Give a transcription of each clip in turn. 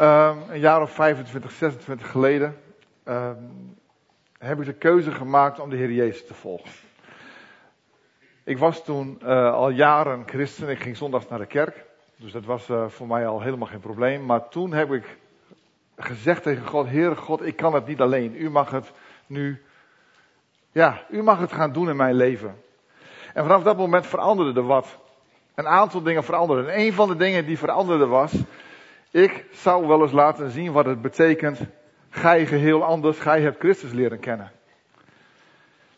Um, een jaar of 25, 26 geleden um, heb ik de keuze gemaakt om de Heer Jezus te volgen. Ik was toen uh, al jaren christen. Ik ging zondags naar de kerk. Dus dat was uh, voor mij al helemaal geen probleem. Maar toen heb ik gezegd tegen God: Heere God, ik kan het niet alleen. U mag het nu. Ja, u mag het gaan doen in mijn leven. En vanaf dat moment veranderde er wat. Een aantal dingen veranderden. En een van de dingen die veranderde was. Ik zou wel eens laten zien wat het betekent. Gij geheel anders, gij hebt Christus leren kennen.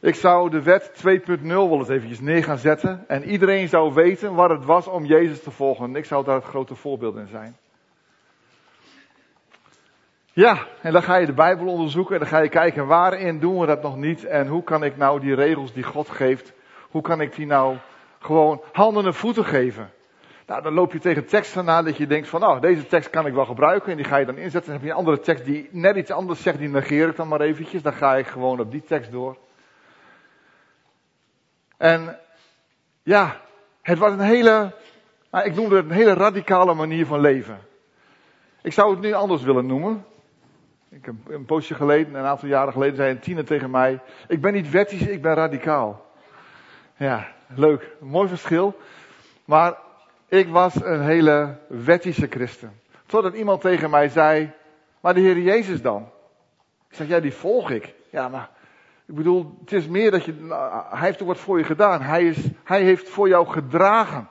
Ik zou de wet 2.0 wel eens eventjes neer gaan zetten. En iedereen zou weten wat het was om Jezus te volgen. Ik zou daar het grote voorbeeld in zijn. Ja, en dan ga je de Bijbel onderzoeken en dan ga je kijken waarin doen we dat nog niet en hoe kan ik nou die regels die God geeft, hoe kan ik die nou gewoon handen en voeten geven. Nou, dan loop je tegen teksten aan dat je denkt van, nou, deze tekst kan ik wel gebruiken en die ga je dan inzetten. Dan heb je een andere tekst die net iets anders zegt, die negeer ik dan maar eventjes. Dan ga ik gewoon op die tekst door. En ja, het was een hele, nou, ik noemde het een hele radicale manier van leven. Ik zou het nu anders willen noemen. Ik heb een poosje geleden, een aantal jaren geleden, zei een tiener tegen mij: Ik ben niet wettisch, ik ben radicaal. Ja, leuk, mooi verschil. Maar ik was een hele wettische christen. Totdat iemand tegen mij zei: Maar de Heer Jezus dan? Ik zeg: Ja, die volg ik. Ja, maar ik bedoel, het is meer dat je. Nou, hij heeft ook wat voor je gedaan. Hij, is, hij heeft voor jou gedragen.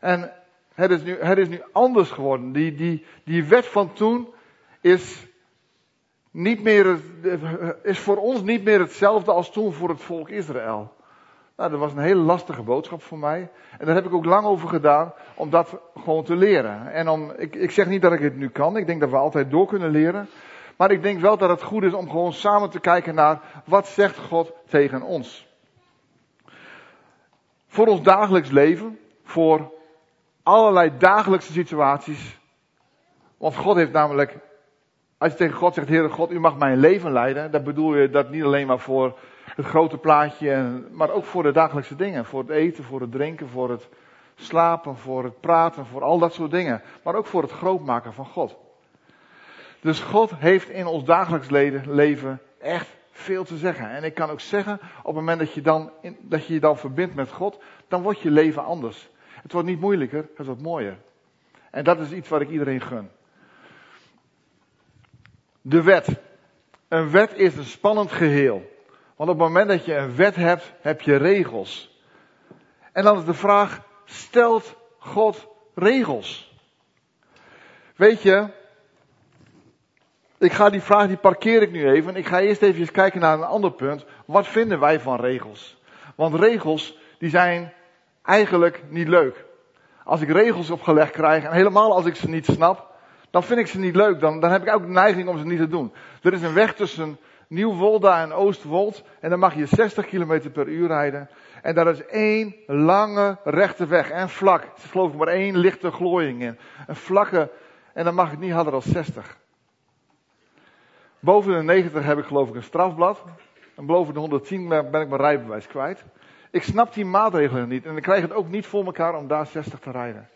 En het is nu, het is nu anders geworden. Die, die, die wet van toen is niet meer, is voor ons niet meer hetzelfde als toen voor het volk Israël. Nou, dat was een hele lastige boodschap voor mij. En daar heb ik ook lang over gedaan om dat gewoon te leren. En om, ik, ik zeg niet dat ik het nu kan. Ik denk dat we altijd door kunnen leren. Maar ik denk wel dat het goed is om gewoon samen te kijken naar wat zegt God tegen ons. Voor ons dagelijks leven, voor allerlei dagelijkse situaties. Want God heeft namelijk als je tegen God zegt, Heere God, u mag mijn leven leiden, dan bedoel je dat niet alleen maar voor het grote plaatje, maar ook voor de dagelijkse dingen. Voor het eten, voor het drinken, voor het slapen, voor het praten, voor al dat soort dingen. Maar ook voor het grootmaken van God. Dus God heeft in ons dagelijks leven echt veel te zeggen. En ik kan ook zeggen, op het moment dat je, dan, dat je je dan verbindt met God, dan wordt je leven anders. Het wordt niet moeilijker, het wordt mooier. En dat is iets wat ik iedereen gun. De wet. Een wet is een spannend geheel. Want op het moment dat je een wet hebt, heb je regels. En dan is de vraag, stelt God regels? Weet je, ik ga die vraag, die parkeer ik nu even. Ik ga eerst even kijken naar een ander punt. Wat vinden wij van regels? Want regels, die zijn eigenlijk niet leuk. Als ik regels opgelegd krijg, en helemaal als ik ze niet snap, dan vind ik ze niet leuk. Dan, dan heb ik ook de neiging om ze niet te doen. Er is een weg tussen Nieuw-Wolda en Oostwold. En dan mag je 60 km per uur rijden. En daar is één lange rechte weg. En vlak. Er is geloof ik maar één lichte glooiing in. Een vlakke. En dan mag ik niet harder dan 60. Boven de 90 heb ik geloof ik een strafblad. En boven de 110 ben ik mijn rijbewijs kwijt. Ik snap die maatregelen niet. En ik krijg het ook niet voor elkaar om daar 60 te rijden.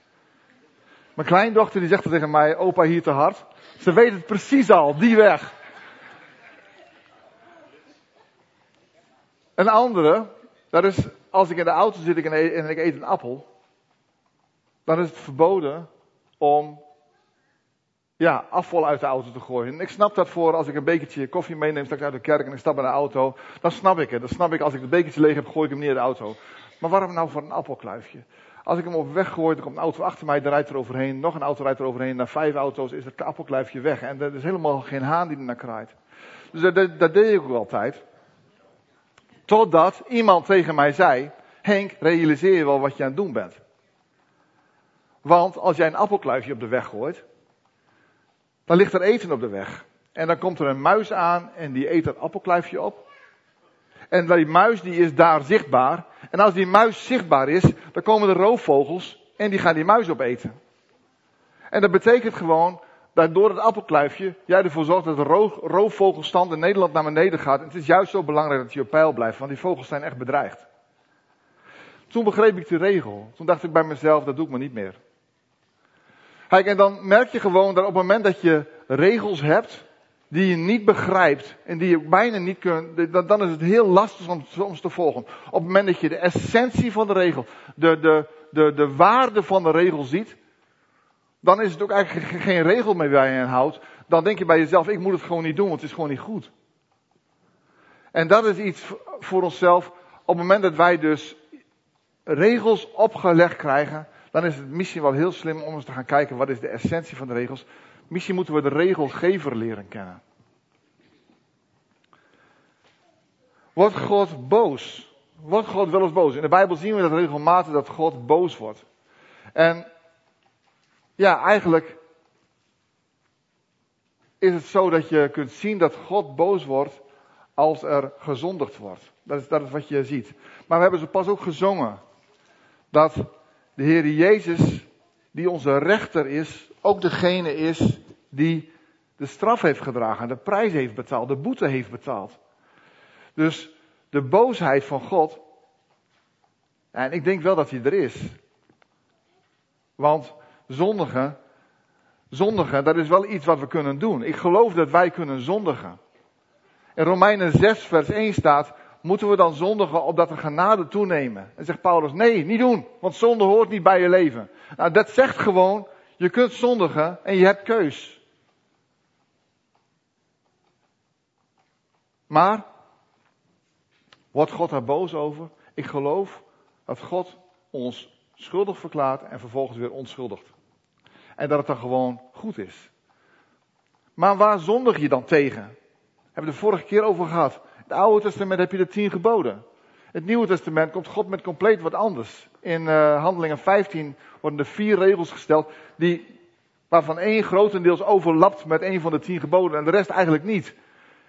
Mijn kleindochter die zegt tegen mij, opa hier te hard. Ze weet het precies al, die weg. Een andere, dat is als ik in de auto zit en ik eet een appel. Dan is het verboden om ja, afval uit de auto te gooien. ik snap dat voor als ik een bekertje koffie meeneem straks uit de kerk en ik stap in de auto. Dan snap ik het. Dan snap ik als ik het bekertje leeg heb, gooi ik hem neer de auto. Maar waarom nou voor een appelkluifje? Als ik hem op weg gooi, dan komt een auto achter mij, dan rijdt er overheen. Nog een auto rijdt er overheen. Na vijf auto's is het appelkluifje weg. En er is helemaal geen haan die er naar kraait. Dus dat, dat deed ik ook altijd. Totdat iemand tegen mij zei: Henk, realiseer je wel wat je aan het doen bent? Want als jij een appelkluifje op de weg gooit, dan ligt er eten op de weg. En dan komt er een muis aan en die eet dat appelkluifje op. En die muis die is daar zichtbaar. En als die muis zichtbaar is, dan komen de roofvogels en die gaan die muis opeten. En dat betekent gewoon dat door het appelkluifje jij ervoor zorgt dat de roofvogelstand in Nederland naar beneden gaat. En het is juist zo belangrijk dat je op peil blijft, want die vogels zijn echt bedreigd. Toen begreep ik de regel. Toen dacht ik bij mezelf, dat doe ik maar niet meer. Kijk, en dan merk je gewoon dat op het moment dat je regels hebt die je niet begrijpt en die je bijna niet kunt, dan is het heel lastig om soms te volgen. Op het moment dat je de essentie van de regel, de, de, de, de waarde van de regel ziet, dan is het ook eigenlijk geen regel meer waar je aan houdt. Dan denk je bij jezelf, ik moet het gewoon niet doen, want het is gewoon niet goed. En dat is iets voor onszelf. Op het moment dat wij dus regels opgelegd krijgen, dan is het misschien wel heel slim om eens te gaan kijken wat is de essentie van de regels. Misschien moeten we de regelgever leren kennen. Wordt God boos? Wordt God wel eens boos? In de Bijbel zien we dat regelmatig dat God boos wordt. En ja, eigenlijk is het zo dat je kunt zien dat God boos wordt als er gezondigd wordt. Dat is, dat is wat je ziet. Maar we hebben ze pas ook gezongen. Dat de Heer Jezus, die onze rechter is, ook degene is die de straf heeft gedragen, de prijs heeft betaald, de boete heeft betaald. Dus de boosheid van God, en ik denk wel dat hij er is. Want zondigen, zondigen, dat is wel iets wat we kunnen doen. Ik geloof dat wij kunnen zondigen. In Romeinen 6 vers 1 staat, moeten we dan zondigen opdat de genade toenemen? En zegt Paulus, nee, niet doen, want zonde hoort niet bij je leven. Nou, dat zegt gewoon, je kunt zondigen en je hebt keus. Maar, wordt God daar boos over? Ik geloof dat God ons schuldig verklaart en vervolgens weer onschuldigt. En dat het dan gewoon goed is. Maar waar zondig je dan tegen? Hebben we de vorige keer over gehad. Het Oude Testament heb je de tien geboden. Het Nieuwe Testament komt God met compleet wat anders. In uh, Handelingen 15 worden er vier regels gesteld, die, waarvan één grotendeels overlapt met een van de tien geboden en de rest eigenlijk niet.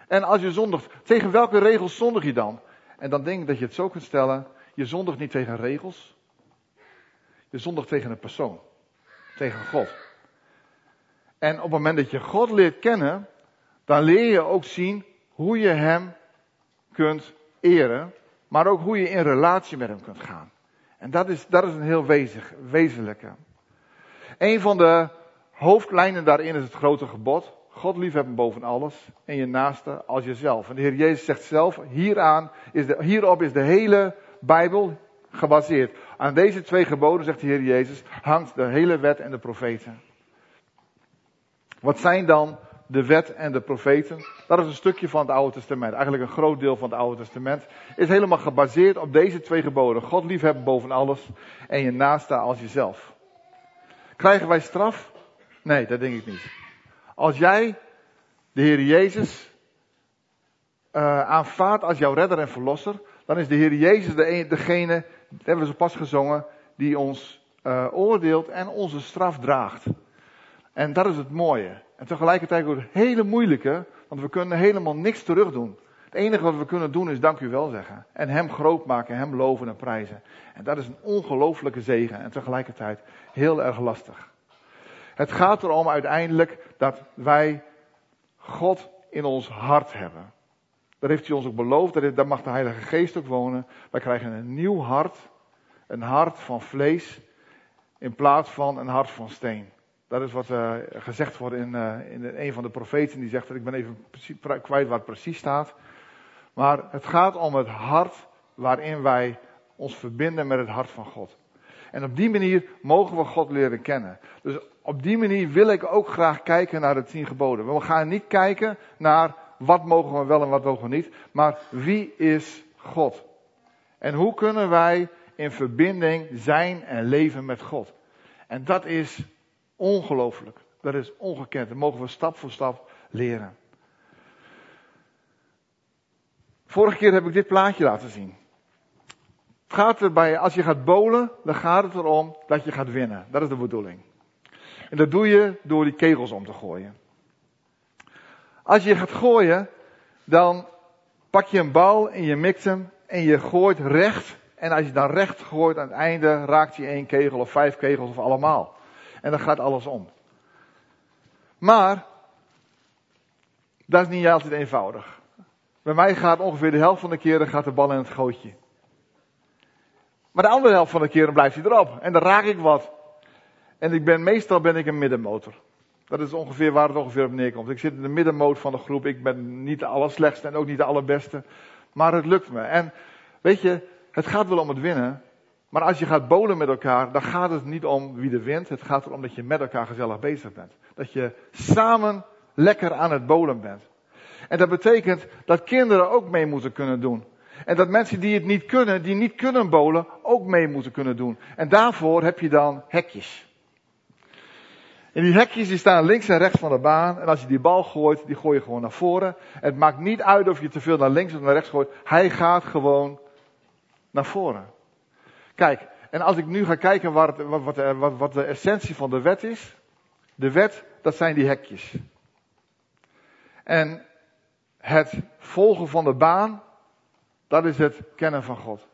En als je zondigt, tegen welke regels zondig je dan? En dan denk ik dat je het zo kunt stellen, je zondigt niet tegen regels, je zondigt tegen een persoon, tegen God. En op het moment dat je God leert kennen, dan leer je ook zien hoe je Hem kunt eren, maar ook hoe je in relatie met Hem kunt gaan. En dat is, dat is een heel wezenlijke. Een van de hoofdlijnen daarin is het grote gebod. God liefhebben boven alles en je naaste als jezelf. En de Heer Jezus zegt zelf, hieraan is de, hierop is de hele Bijbel gebaseerd. Aan deze twee geboden, zegt de Heer Jezus, hangt de hele wet en de profeten. Wat zijn dan de wet en de profeten? Dat is een stukje van het Oude Testament. Eigenlijk een groot deel van het Oude Testament. Is helemaal gebaseerd op deze twee geboden. God liefhebben boven alles en je naaste als jezelf. Krijgen wij straf? Nee, dat denk ik niet. Als jij de Heer Jezus uh, aanvaardt als jouw redder en verlosser, dan is de Heer Jezus de, degene, dat hebben we zo pas gezongen, die ons uh, oordeelt en onze straf draagt. En dat is het mooie. En tegelijkertijd ook het hele moeilijke, want we kunnen helemaal niks terug doen. Het enige wat we kunnen doen is dank u wel zeggen. En hem groot maken, hem loven en prijzen. En dat is een ongelooflijke zegen en tegelijkertijd heel erg lastig. Het gaat erom uiteindelijk dat wij God in ons hart hebben. Dat heeft hij ons ook beloofd, daar mag de Heilige Geest ook wonen. Wij krijgen een nieuw hart, een hart van vlees, in plaats van een hart van steen. Dat is wat uh, gezegd wordt in, uh, in een van de profeten, die zegt dat ik ben even kwijt waar het precies staat. Maar het gaat om het hart waarin wij ons verbinden met het hart van God. En op die manier mogen we God leren kennen. Dus op die manier wil ik ook graag kijken naar de tien geboden. We gaan niet kijken naar wat mogen we wel en wat mogen we niet, maar wie is God? En hoe kunnen wij in verbinding zijn en leven met God? En dat is ongelooflijk. Dat is ongekend. Dat mogen we stap voor stap leren. Vorige keer heb ik dit plaatje laten zien. Het gaat erbij, als je gaat bowlen, dan gaat het erom dat je gaat winnen. Dat is de bedoeling. En dat doe je door die kegels om te gooien. Als je gaat gooien, dan pak je een bal en je mikt hem en je gooit recht. En als je dan recht gooit, aan het einde raakt je één kegel of vijf kegels of allemaal. En dan gaat alles om. Maar, dat is niet altijd eenvoudig. Bij mij gaat ongeveer de helft van de keren gaat de bal in het gootje. Maar de andere helft van de keren blijft hij erop. En dan raak ik wat. En ik ben, meestal ben ik een middenmotor. Dat is ongeveer waar het ongeveer op neerkomt. Ik zit in de middenmoot van de groep. Ik ben niet de allerslechtste en ook niet de allerbeste. Maar het lukt me. En weet je, het gaat wel om het winnen. Maar als je gaat bolen met elkaar, dan gaat het niet om wie er wint. Het gaat erom dat je met elkaar gezellig bezig bent. Dat je samen lekker aan het bolen bent. En dat betekent dat kinderen ook mee moeten kunnen doen. En dat mensen die het niet kunnen, die niet kunnen bolen, ook mee moeten kunnen doen. En daarvoor heb je dan hekjes. En die hekjes die staan links en rechts van de baan. En als je die bal gooit, die gooi je gewoon naar voren. Het maakt niet uit of je te veel naar links of naar rechts gooit. Hij gaat gewoon naar voren. Kijk, en als ik nu ga kijken wat, wat, wat, wat de essentie van de wet is. De wet, dat zijn die hekjes. En het volgen van de baan, dat is het kennen van God.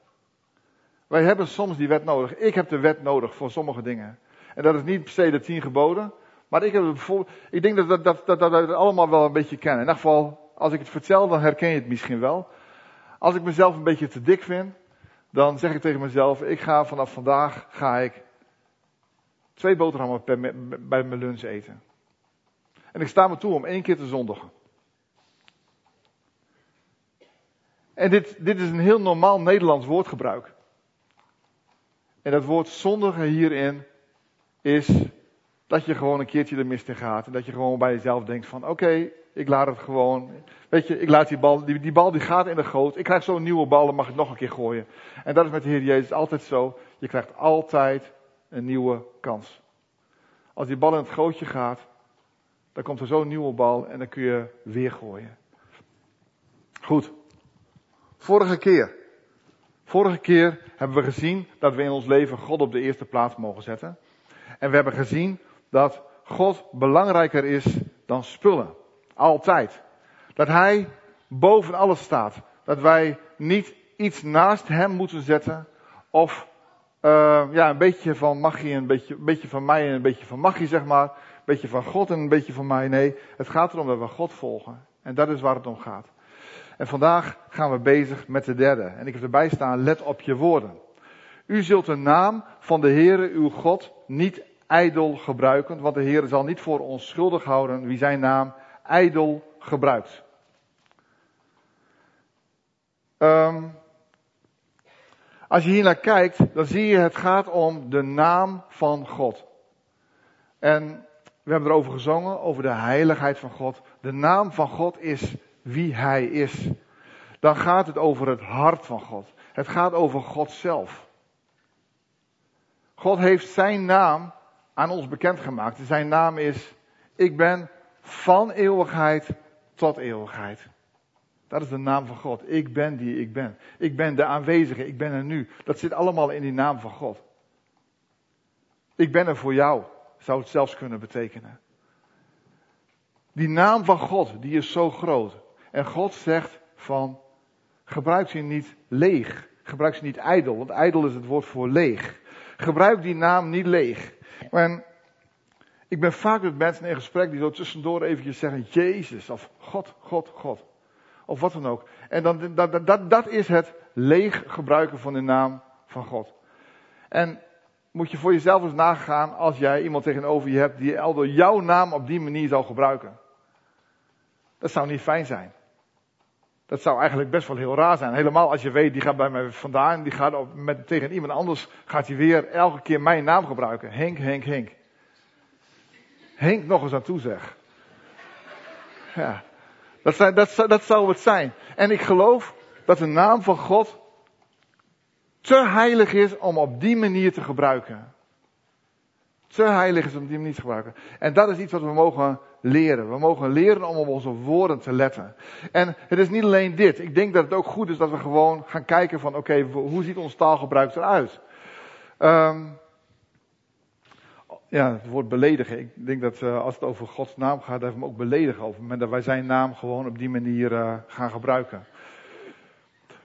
Wij hebben soms die wet nodig. Ik heb de wet nodig voor sommige dingen. En dat is niet per se de tien geboden. Maar ik, heb ik denk dat, dat, dat, dat we het allemaal wel een beetje kennen. In ieder geval, als ik het vertel, dan herken je het misschien wel. Als ik mezelf een beetje te dik vind, dan zeg ik tegen mezelf, ik ga vanaf vandaag, ga ik twee boterhammen bij mijn lunch eten. En ik sta me toe om één keer te zondigen. En dit, dit is een heel normaal Nederlands woordgebruik. En dat woord zondigen hierin is dat je gewoon een keertje de mist in gaat. En dat je gewoon bij jezelf denkt van oké, ik laat het gewoon. Weet je, ik laat die bal, die, bal die gaat in de goot. Ik krijg zo'n nieuwe bal, dan mag ik nog een keer gooien. En dat is met de Heer Jezus altijd zo. Je krijgt altijd een nieuwe kans. Als die bal in het gootje gaat, dan komt er zo'n nieuwe bal en dan kun je weer gooien. Goed. Vorige keer. Vorige keer hebben we gezien dat we in ons leven God op de eerste plaats mogen zetten. En we hebben gezien dat God belangrijker is dan spullen. Altijd. Dat Hij boven alles staat. Dat wij niet iets naast Hem moeten zetten. Of uh, ja, een beetje van magie, een beetje, beetje van mij en een beetje van magie, zeg maar. Een beetje van God en een beetje van mij. Nee, het gaat erom dat we God volgen. En dat is waar het om gaat. En vandaag gaan we bezig met de derde. En ik heb erbij staan, let op je woorden. U zult de naam van de Heere uw God niet ijdel gebruiken, want de Heer zal niet voor ons schuldig houden wie zijn naam ijdel gebruikt. Um, als je hier naar kijkt, dan zie je het gaat om de naam van God. En we hebben erover gezongen, over de heiligheid van God. De naam van God is wie Hij is. Dan gaat het over het hart van God. Het gaat over God zelf. God heeft zijn naam aan ons bekendgemaakt. Zijn naam is, ik ben van eeuwigheid tot eeuwigheid. Dat is de naam van God. Ik ben die ik ben. Ik ben de aanwezige, ik ben er nu. Dat zit allemaal in die naam van God. Ik ben er voor jou, zou het zelfs kunnen betekenen. Die naam van God, die is zo groot. En God zegt van, gebruik ze niet leeg. Gebruik ze niet ijdel, want ijdel is het woord voor leeg. Gebruik die naam niet leeg. En ik ben vaak met mensen in gesprek die zo tussendoor eventjes zeggen, Jezus, of God, God, God. Of wat dan ook. En dan, dat, dat, dat is het leeg gebruiken van de naam van God. En moet je voor jezelf eens nagaan als jij iemand tegenover je hebt die elder jouw naam op die manier zou gebruiken. Dat zou niet fijn zijn. Dat zou eigenlijk best wel heel raar zijn. Helemaal als je weet, die gaat bij mij vandaan, die gaat met, tegen iemand anders, gaat hij weer elke keer mijn naam gebruiken. Henk, Henk, Henk. Henk nog eens aan toe zeg. Ja, dat, dat zou het zijn. En ik geloof dat de naam van God te heilig is om op die manier te gebruiken. Te heilig is om die manier te gebruiken. En dat is iets wat we mogen leren. We mogen leren om op onze woorden te letten. En het is niet alleen dit. Ik denk dat het ook goed is dat we gewoon gaan kijken van oké, hoe ziet ons taalgebruik eruit? Um, ja, het woord beledigen. Ik denk dat uh, als het over Gods naam gaat, hebben we ook beledigen over. Maar dat wij zijn naam gewoon op die manier uh, gaan gebruiken.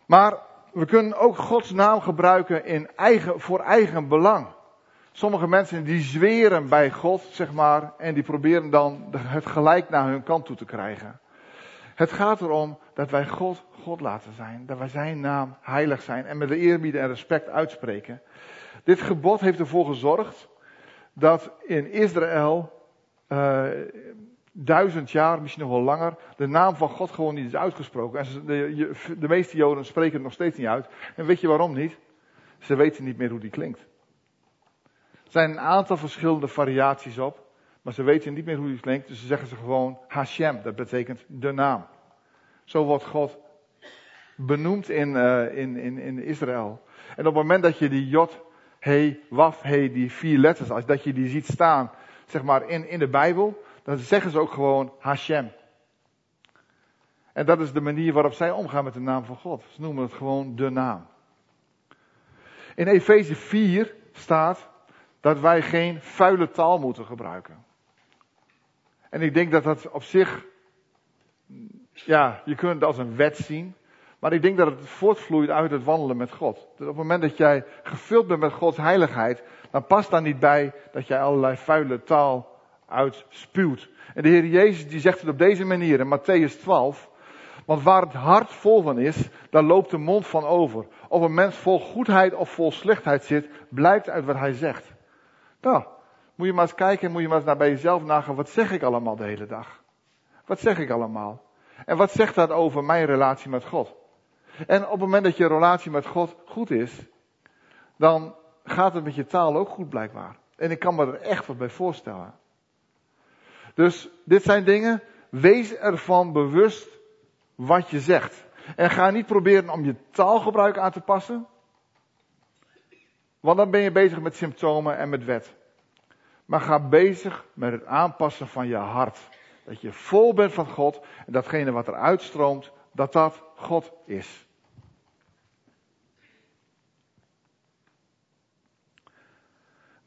Maar we kunnen ook Gods naam gebruiken in eigen, voor eigen belang. Sommige mensen die zweren bij God, zeg maar, en die proberen dan het gelijk naar hun kant toe te krijgen. Het gaat erom dat wij God God laten zijn, dat wij zijn naam heilig zijn en met de eerbied en respect uitspreken. Dit gebod heeft ervoor gezorgd dat in Israël uh, duizend jaar, misschien nog wel langer, de naam van God gewoon niet is uitgesproken. En de, de meeste Joden spreken het nog steeds niet uit. En weet je waarom niet? Ze weten niet meer hoe die klinkt. Er zijn een aantal verschillende variaties op, maar ze weten niet meer hoe die klinkt. Dus ze zeggen ze gewoon Hashem, dat betekent de naam. Zo wordt God benoemd in, uh, in, in, in Israël. En op het moment dat je die Jod, He, Waf, He, die vier letters, als dat je die ziet staan, zeg maar in, in de Bijbel, dan zeggen ze ook gewoon Hashem. En dat is de manier waarop zij omgaan met de naam van God. Ze noemen het gewoon de naam. In Efeze 4 staat dat wij geen vuile taal moeten gebruiken. En ik denk dat dat op zich, ja, je kunt het als een wet zien. Maar ik denk dat het voortvloeit uit het wandelen met God. Dus op het moment dat jij gevuld bent met Gods heiligheid, dan past daar niet bij dat jij allerlei vuile taal uitspuwt. En de Heer Jezus die zegt het op deze manier in Matthäus 12. Want waar het hart vol van is, daar loopt de mond van over. Of een mens vol goedheid of vol slechtheid zit, blijkt uit wat hij zegt. Nou, moet je maar eens kijken, moet je maar eens naar bij jezelf nagaan, wat zeg ik allemaal de hele dag? Wat zeg ik allemaal? En wat zegt dat over mijn relatie met God? En op het moment dat je relatie met God goed is, dan gaat het met je taal ook goed blijkbaar. En ik kan me er echt wat bij voorstellen. Dus dit zijn dingen, wees ervan bewust wat je zegt. En ga niet proberen om je taalgebruik aan te passen. Want dan ben je bezig met symptomen en met wet. Maar ga bezig met het aanpassen van je hart. Dat je vol bent van God en datgene wat er uitstroomt, dat dat God is.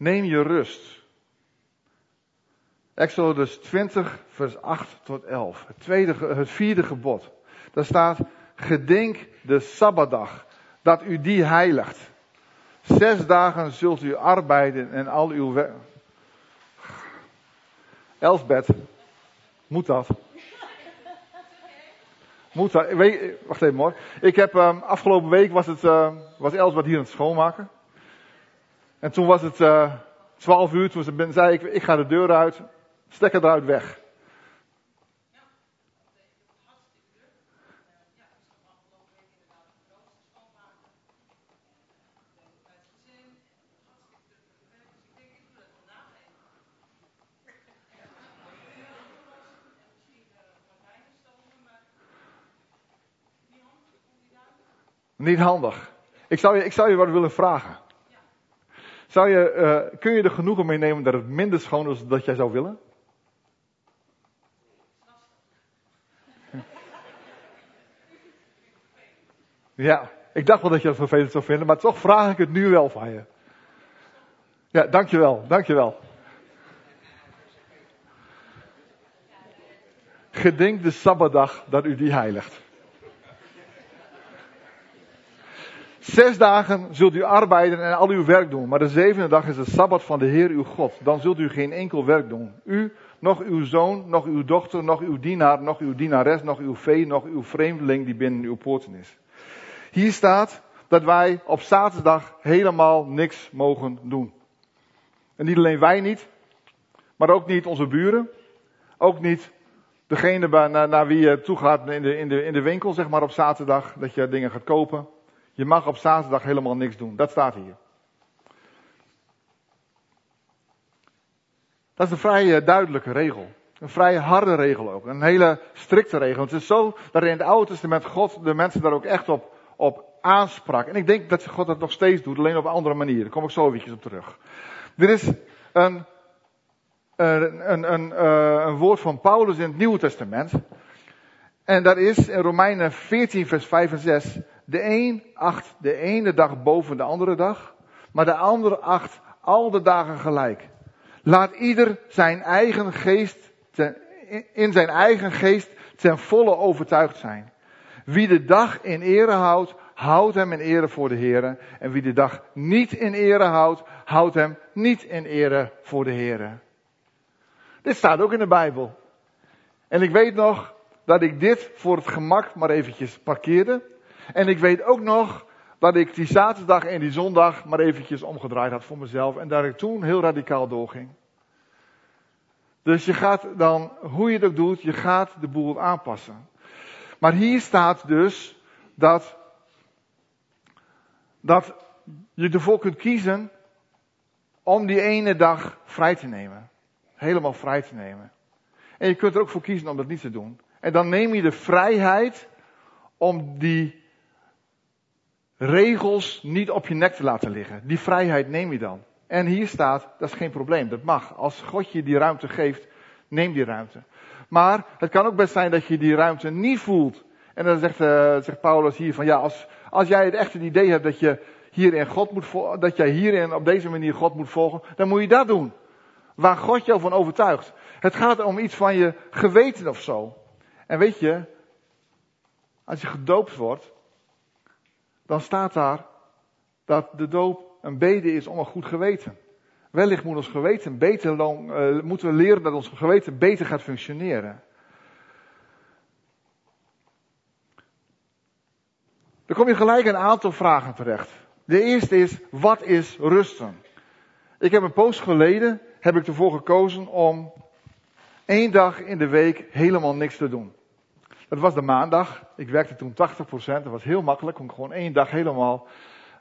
Neem je rust. Exodus 20, vers 8 tot 11. Het, tweede, het vierde gebod. Daar staat, gedenk de Sabbatdag, dat u die heiligt. Zes dagen zult u arbeiden en al uw werk. Elsbeth, moet dat? Moet dat? Wacht even hoor. Ik heb um, afgelopen week was het uh, was Elsbeth hier aan het schoonmaken. En toen was het uh, 12 uur, toen zei ik, ik ga de deur uit, stekker eruit weg. Niet handig. Ik zou je, ik zou je wat willen vragen. Je, uh, kun je er genoegen mee nemen dat het minder schoon is dan dat jij zou willen? Ja, ik dacht wel dat je dat vervelend zou vinden, maar toch vraag ik het nu wel van je. Ja, dankjewel, dankjewel. Gedenk de Sabbatdag dat u die heiligt. Zes dagen zult u arbeiden en al uw werk doen, maar de zevende dag is de Sabbat van de Heer uw God. Dan zult u geen enkel werk doen. U, nog uw zoon, nog uw dochter, nog uw dienaar, nog uw dienares, nog uw vee, nog uw vreemdeling die binnen uw poorten is. Hier staat dat wij op zaterdag helemaal niks mogen doen. En niet alleen wij niet, maar ook niet onze buren. Ook niet degene naar, wie je toe gaat in de, in, de, in de winkel, zeg maar op zaterdag, dat je dingen gaat kopen. Je mag op zaterdag helemaal niks doen. Dat staat hier. Dat is een vrij eh, duidelijke regel. Een vrij harde regel ook. Een hele strikte regel. Het is zo dat in het Oude Testament God de mensen daar ook echt op, op aansprak. En ik denk dat God dat nog steeds doet, alleen op een andere manier. Daar kom ik zo eventjes op terug. Er is een, een, een, een, eh, een woord van Paulus in het Nieuwe Testament. En dat is in Romeinen 14, vers 5 en 6. De een acht de ene dag boven de andere dag, maar de andere acht al de dagen gelijk. Laat ieder zijn eigen geest, in zijn eigen geest ten volle overtuigd zijn. Wie de dag in ere houdt, houdt hem in ere voor de Heer. En wie de dag niet in ere houdt, houdt hem niet in ere voor de Heer. Dit staat ook in de Bijbel. En ik weet nog dat ik dit voor het gemak maar eventjes parkeerde. En ik weet ook nog dat ik die zaterdag en die zondag maar eventjes omgedraaid had voor mezelf. En dat ik toen heel radicaal doorging. Dus je gaat dan, hoe je het doet, je gaat de boel aanpassen. Maar hier staat dus dat, dat je ervoor kunt kiezen om die ene dag vrij te nemen. Helemaal vrij te nemen. En je kunt er ook voor kiezen om dat niet te doen. En dan neem je de vrijheid om die regels niet op je nek te laten liggen. Die vrijheid neem je dan. En hier staat, dat is geen probleem, dat mag. Als God je die ruimte geeft, neem die ruimte. Maar het kan ook best zijn dat je die ruimte niet voelt. En dan zegt, zegt Paulus hier van ja, als, als jij het echt het idee hebt dat je hierin God moet dat jij hierin op deze manier God moet volgen, dan moet je dat doen. Waar God jou van overtuigt. Het gaat om iets van je geweten of zo. En weet je, als je gedoopt wordt, dan staat daar dat de doop een bede is om een goed geweten. Wellicht moet ons geweten beter, uh, moeten we leren dat ons geweten beter gaat functioneren. Dan kom je gelijk een aantal vragen terecht. De eerste is, wat is rusten? Ik heb een poos geleden, heb ik ervoor gekozen om één dag in de week helemaal niks te doen. Dat was de maandag. Ik werkte toen 80%. Dat was heel makkelijk. Kon gewoon één dag helemaal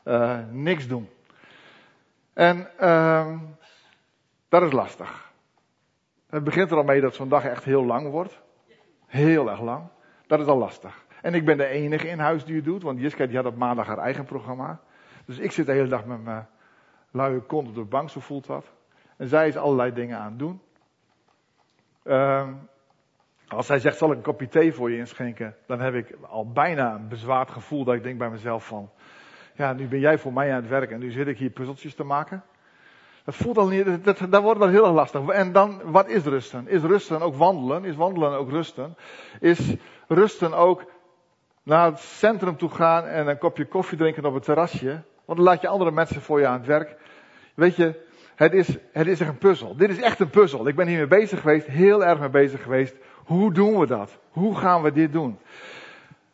uh, niks doen. En uh, dat is lastig. Het begint er al mee dat zo'n dag echt heel lang wordt. Heel erg lang. Dat is al lastig. En ik ben de enige in huis die het doet, want Jiska die had op maandag haar eigen programma. Dus ik zit de hele dag met mijn luie kont op de bank, zo voelt dat. En zij is allerlei dingen aan het doen. Uh, als hij zegt, zal ik een kopje thee voor je inschenken, dan heb ik al bijna een bezwaard gevoel dat ik denk bij mezelf van, ja, nu ben jij voor mij aan het werk en nu zit ik hier puzzeltjes te maken. Dat voelt al niet, dat, wordt wel heel erg lastig. En dan, wat is rusten? Is rusten ook wandelen? Is wandelen ook rusten? Is rusten ook naar het centrum toe gaan en een kopje koffie drinken op het terrasje? Want dan laat je andere mensen voor je aan het werk. Weet je, het is, het is echt een puzzel. Dit is echt een puzzel. Ik ben hiermee bezig geweest, heel erg mee bezig geweest. Hoe doen we dat? Hoe gaan we dit doen?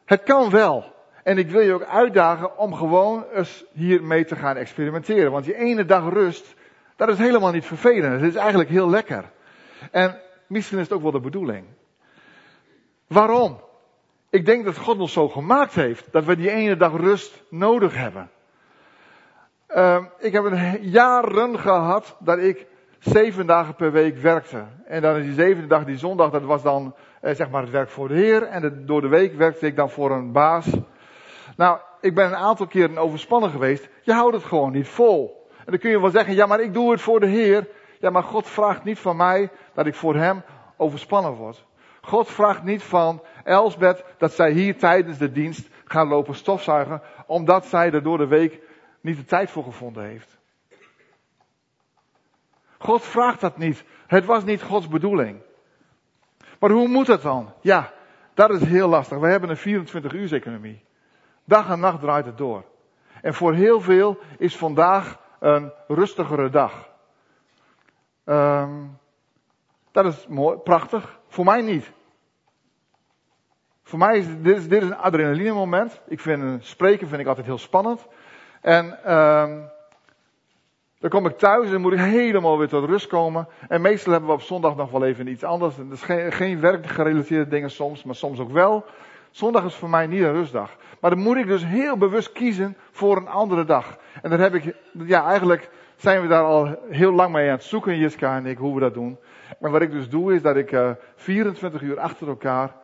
Het kan wel. En ik wil je ook uitdagen om gewoon eens hiermee te gaan experimenteren. Want die ene dag rust, dat is helemaal niet vervelend. Het is eigenlijk heel lekker. En misschien is het ook wel de bedoeling. Waarom? Ik denk dat God ons zo gemaakt heeft dat we die ene dag rust nodig hebben. Uh, ik heb jaren gehad dat ik zeven dagen per week werkte. En dan is die zevende dag, die zondag, dat was dan eh, zeg maar het werk voor de Heer. En door de week werkte ik dan voor een baas. Nou, ik ben een aantal keren overspannen geweest. Je houdt het gewoon niet vol. En dan kun je wel zeggen, ja maar ik doe het voor de Heer. Ja maar God vraagt niet van mij dat ik voor Hem overspannen word. God vraagt niet van Elsbeth dat zij hier tijdens de dienst gaat lopen stofzuigen. Omdat zij er door de week niet de tijd voor gevonden heeft. God vraagt dat niet. Het was niet Gods bedoeling. Maar hoe moet het dan? Ja, dat is heel lastig. We hebben een 24 uur economie. Dag en nacht draait het door. En voor heel veel is vandaag een rustigere dag. Um, dat is mooi, prachtig. Voor mij niet. Voor mij is dit, dit is een adrenaline moment. Ik vind spreken vind ik altijd heel spannend. En um, dan kom ik thuis en moet ik helemaal weer tot rust komen. En meestal hebben we op zondag nog wel even iets anders. Dat is geen, geen werkgerelateerde dingen soms, maar soms ook wel. Zondag is voor mij niet een rustdag. Maar dan moet ik dus heel bewust kiezen voor een andere dag. En dan heb ik, ja eigenlijk zijn we daar al heel lang mee aan het zoeken, Jiska en ik, hoe we dat doen. Maar wat ik dus doe is dat ik uh, eh, 24 uur achter elkaar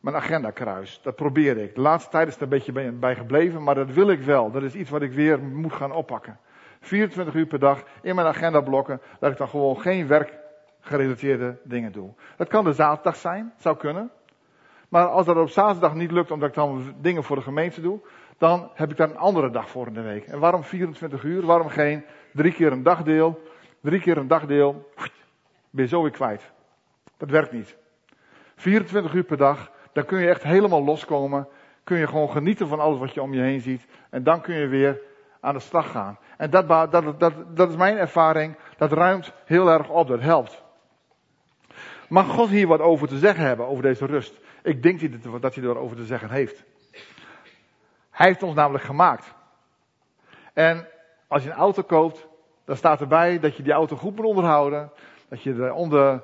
mijn agenda kruis. Dat probeer ik. De laatste tijd is er een beetje bij gebleven, maar dat wil ik wel. Dat is iets wat ik weer moet gaan oppakken. 24 uur per dag in mijn agenda blokken, dat ik dan gewoon geen werkgerelateerde dingen doe. Dat kan de zaterdag zijn, zou kunnen. Maar als dat op zaterdag niet lukt, omdat ik dan dingen voor de gemeente doe, dan heb ik daar een andere dag voor in de week. En waarom 24 uur? Waarom geen drie keer een dagdeel? Drie keer een dagdeel, ben je zo weer kwijt. Dat werkt niet. 24 uur per dag, dan kun je echt helemaal loskomen. Kun je gewoon genieten van alles wat je om je heen ziet. En dan kun je weer aan de slag gaan. En dat, dat, dat, dat is mijn ervaring. Dat ruimt heel erg op, dat helpt. Mag God hier wat over te zeggen hebben, over deze rust? Ik denk dat hij erover te zeggen heeft. Hij heeft ons namelijk gemaakt. En als je een auto koopt, dan staat erbij dat je die auto goed moet onderhouden. Dat je er onder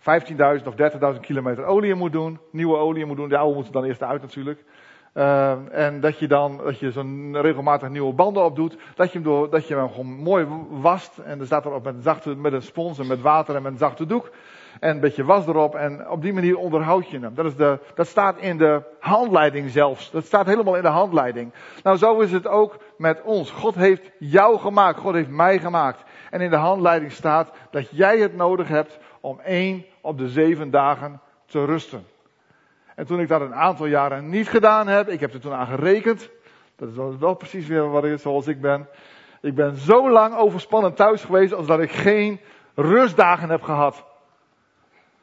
15.000 of 30.000 kilometer olie moet doen. Nieuwe olie moet doen. De oude moet dan eerst uit natuurlijk. Uh, en dat je dan, dat je zo'n regelmatig nieuwe banden opdoet. Dat je hem, door, dat je hem gewoon mooi wast. En er staat erop met een, zachte, met een spons en met water en met een zachte doek. En een beetje was erop. En op die manier onderhoud je hem. Dat, is de, dat staat in de handleiding zelfs. Dat staat helemaal in de handleiding. Nou, zo is het ook met ons. God heeft jou gemaakt. God heeft mij gemaakt. En in de handleiding staat dat jij het nodig hebt om één op de zeven dagen te rusten. En toen ik dat een aantal jaren niet gedaan heb, ik heb er toen aan gerekend. Dat is wel, precies weer wat ik, zoals ik ben. Ik ben zo lang overspannen thuis geweest als dat ik geen rustdagen heb gehad.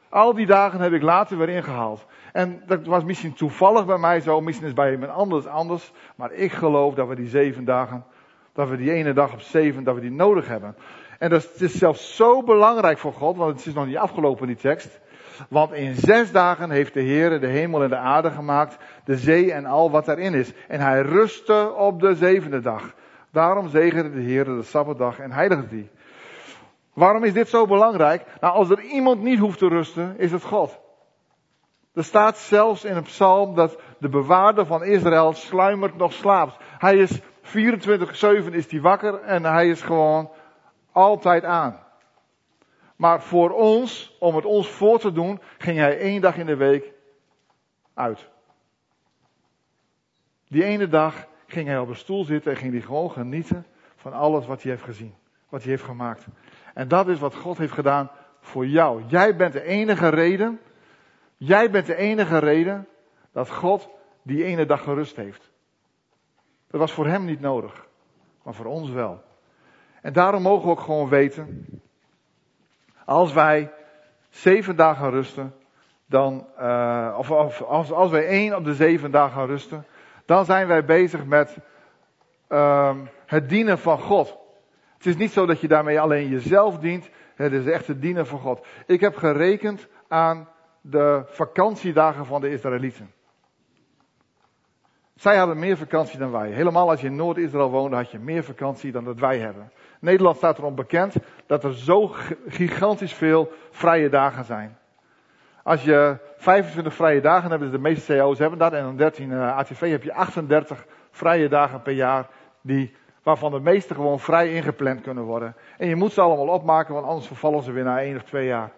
Al die dagen heb ik later weer ingehaald. En dat was misschien toevallig bij mij zo, misschien is bij iemand anders anders. Maar ik geloof dat we die zeven dagen, dat we die ene dag op zeven, dat we die nodig hebben. En dat is zelfs zo belangrijk voor God, want het is nog niet afgelopen die tekst. Want in zes dagen heeft de Heer de hemel en de aarde gemaakt, de zee en al wat erin is. En hij rustte op de zevende dag. Daarom zegende de Heer de Sabbatdag en heiligde die. Waarom is dit zo belangrijk? Nou, als er iemand niet hoeft te rusten, is het God. Er staat zelfs in een psalm dat de bewaarder van Israël sluimert nog slaapt. Hij is 24-7 is hij wakker en hij is gewoon altijd aan. Maar voor ons, om het ons voor te doen, ging hij één dag in de week uit. Die ene dag ging hij op een stoel zitten en ging hij gewoon genieten van alles wat hij heeft gezien. Wat hij heeft gemaakt. En dat is wat God heeft gedaan voor jou. Jij bent de enige reden. Jij bent de enige reden dat God die ene dag gerust heeft. Dat was voor hem niet nodig. Maar voor ons wel. En daarom mogen we ook gewoon weten als wij zeven dagen rusten, dan, uh, of, als, als wij één op de zeven dagen rusten, dan zijn wij bezig met uh, het dienen van God. Het is niet zo dat je daarmee alleen jezelf dient, het is echt het dienen van God. Ik heb gerekend aan de vakantiedagen van de Israëlieten. Zij hadden meer vakantie dan wij. Helemaal als je in Noord-Israël woonde, had je meer vakantie dan dat wij hebben. Nederland staat erom bekend dat er zo gigantisch veel vrije dagen zijn. Als je 25 vrije dagen hebt, dus de meeste CO's hebben dat, en dan 13 uh, ATV heb je 38 vrije dagen per jaar, die, waarvan de meeste gewoon vrij ingepland kunnen worden. En je moet ze allemaal opmaken, want anders vervallen ze weer na één of twee jaar.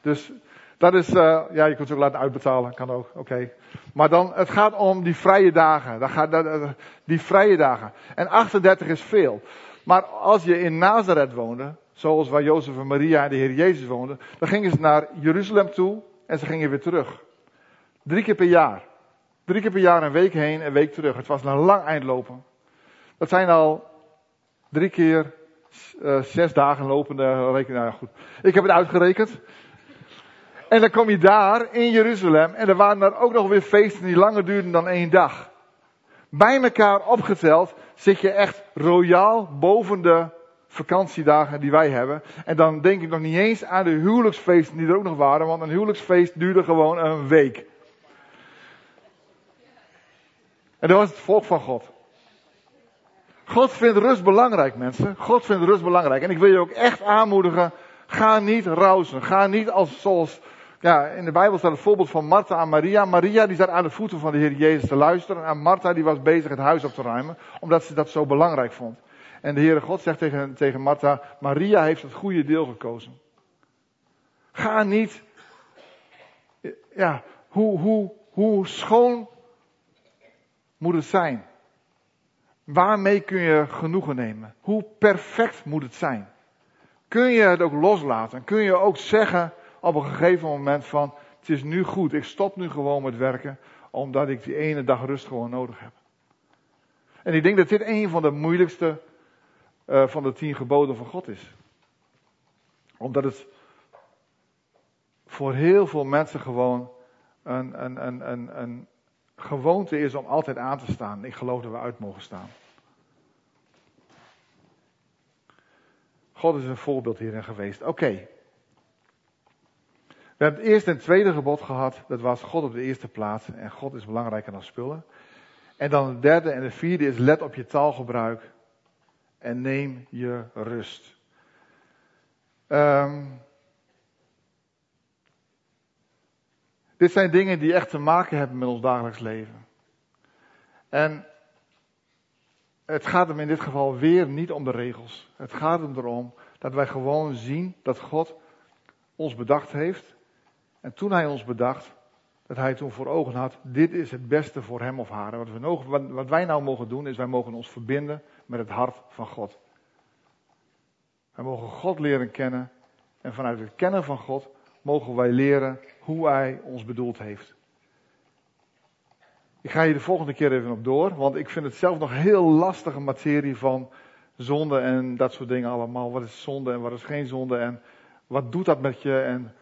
Dus dat is, uh, ja, je kunt ze ook laten uitbetalen, kan ook, oké. Maar dan, het gaat om die vrije dagen. Dat gaat, dat, die vrije dagen. En 38 is veel. Maar als je in Nazareth woonde, zoals waar Jozef en Maria en de Heer Jezus woonden, dan gingen ze naar Jeruzalem toe en ze gingen weer terug. Drie keer per jaar. Drie keer per jaar een week heen en week terug. Het was een lang eindlopen. Dat zijn al drie keer uh, zes dagen lopende rekening. Nou ja, goed. Ik heb het uitgerekend. En dan kom je daar in Jeruzalem en er waren er ook nog weer feesten die langer duurden dan één dag. Bij elkaar opgeteld zit je echt royaal boven de vakantiedagen die wij hebben. En dan denk ik nog niet eens aan de huwelijksfeesten die er ook nog waren, want een huwelijksfeest duurde gewoon een week. En dat was het volk van God. God vindt rust belangrijk, mensen. God vindt rust belangrijk. En ik wil je ook echt aanmoedigen. Ga niet rousen. Ga niet als, zoals ja, in de Bijbel staat het voorbeeld van Martha en Maria. Maria die zat aan de voeten van de Heer Jezus te luisteren. En Martha die was bezig het huis op te ruimen. Omdat ze dat zo belangrijk vond. En de Heere God zegt tegen, tegen Martha, Maria heeft het goede deel gekozen. Ga niet, ja, hoe, hoe, hoe schoon moet het zijn? Waarmee kun je genoegen nemen? Hoe perfect moet het zijn? Kun je het ook loslaten? Kun je ook zeggen, op een gegeven moment van, het is nu goed, ik stop nu gewoon met werken, omdat ik die ene dag rust gewoon nodig heb. En ik denk dat dit een van de moeilijkste uh, van de tien geboden van God is. Omdat het voor heel veel mensen gewoon een, een, een gewoonte is om altijd aan te staan. Ik geloof dat we uit mogen staan. God is een voorbeeld hierin geweest. Oké, we hebben het eerste en tweede gebod gehad. Dat was God op de eerste plaats. En God is belangrijker dan spullen. En dan het derde en de vierde is let op je taalgebruik en neem je rust. Um, dit zijn dingen die echt te maken hebben met ons dagelijks leven. En het gaat hem in dit geval weer niet om de regels. Het gaat hem erom dat wij gewoon zien dat God ons bedacht heeft. En toen hij ons bedacht, dat hij toen voor ogen had, dit is het beste voor hem of haar. Wat, we, wat wij nou mogen doen, is wij mogen ons verbinden met het hart van God. Wij mogen God leren kennen. En vanuit het kennen van God mogen wij leren hoe Hij ons bedoeld heeft. Ik ga hier de volgende keer even op door, want ik vind het zelf nog heel lastige materie van zonde en dat soort dingen allemaal. Wat is zonde en wat is geen zonde en wat doet dat met je? En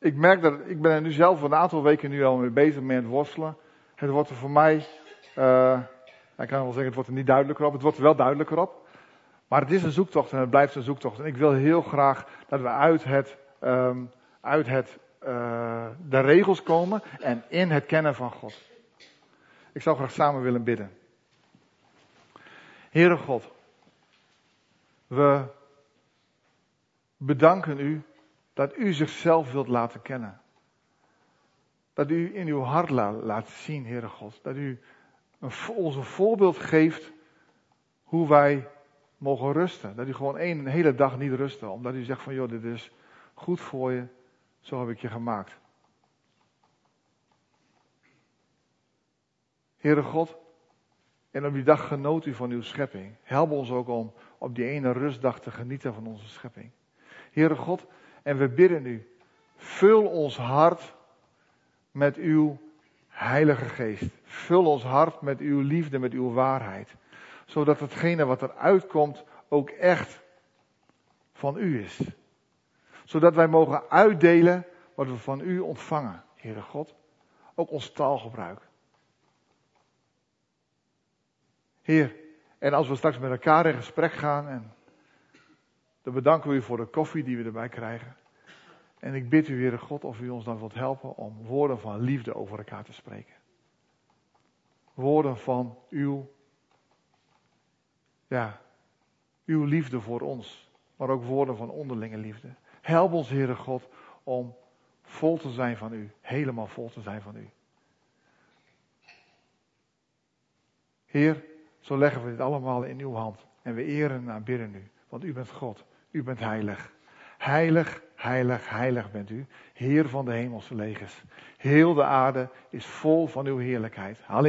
ik merk dat, ik ben er nu zelf een aantal weken nu al mee bezig met worstelen. Het wordt er voor mij, uh, ik kan wel zeggen, het wordt er niet duidelijker op, het wordt er wel duidelijker op. Maar het is een zoektocht en het blijft een zoektocht. En ik wil heel graag dat we uit het, um, uit het, uh, de regels komen en in het kennen van God. Ik zou graag samen willen bidden. Heere God, we bedanken u dat u zichzelf wilt laten kennen. Dat u in uw hart laat zien, Heere God. Dat u ons een voorbeeld geeft hoe wij mogen rusten. Dat u gewoon één hele dag niet rusten. Omdat u zegt van joh, dit is goed voor je. Zo heb ik je gemaakt. Heere God, en op die dag genoot u van uw schepping. Help ons ook om op die ene rustdag te genieten van onze schepping. Heere God, en we bidden u, vul ons hart met uw Heilige Geest. Vul ons hart met uw liefde, met uw waarheid zodat hetgene wat er uitkomt ook echt van u is. Zodat wij mogen uitdelen wat we van u ontvangen, Heere God. Ook ons taalgebruik. Heer, en als we straks met elkaar in gesprek gaan, en dan bedanken we u voor de koffie die we erbij krijgen. En ik bid u, Heere God, of u ons dan wilt helpen om woorden van liefde over elkaar te spreken. Woorden van uw ja, uw liefde voor ons, maar ook woorden van onderlinge liefde. Help ons, Heere God, om vol te zijn van u, helemaal vol te zijn van u. Heer, zo leggen we dit allemaal in uw hand en we eren en aanbidden u, want u bent God, u bent heilig. Heilig, heilig, heilig bent u, Heer van de hemelse legers. Heel de aarde is vol van uw heerlijkheid. Halleluja.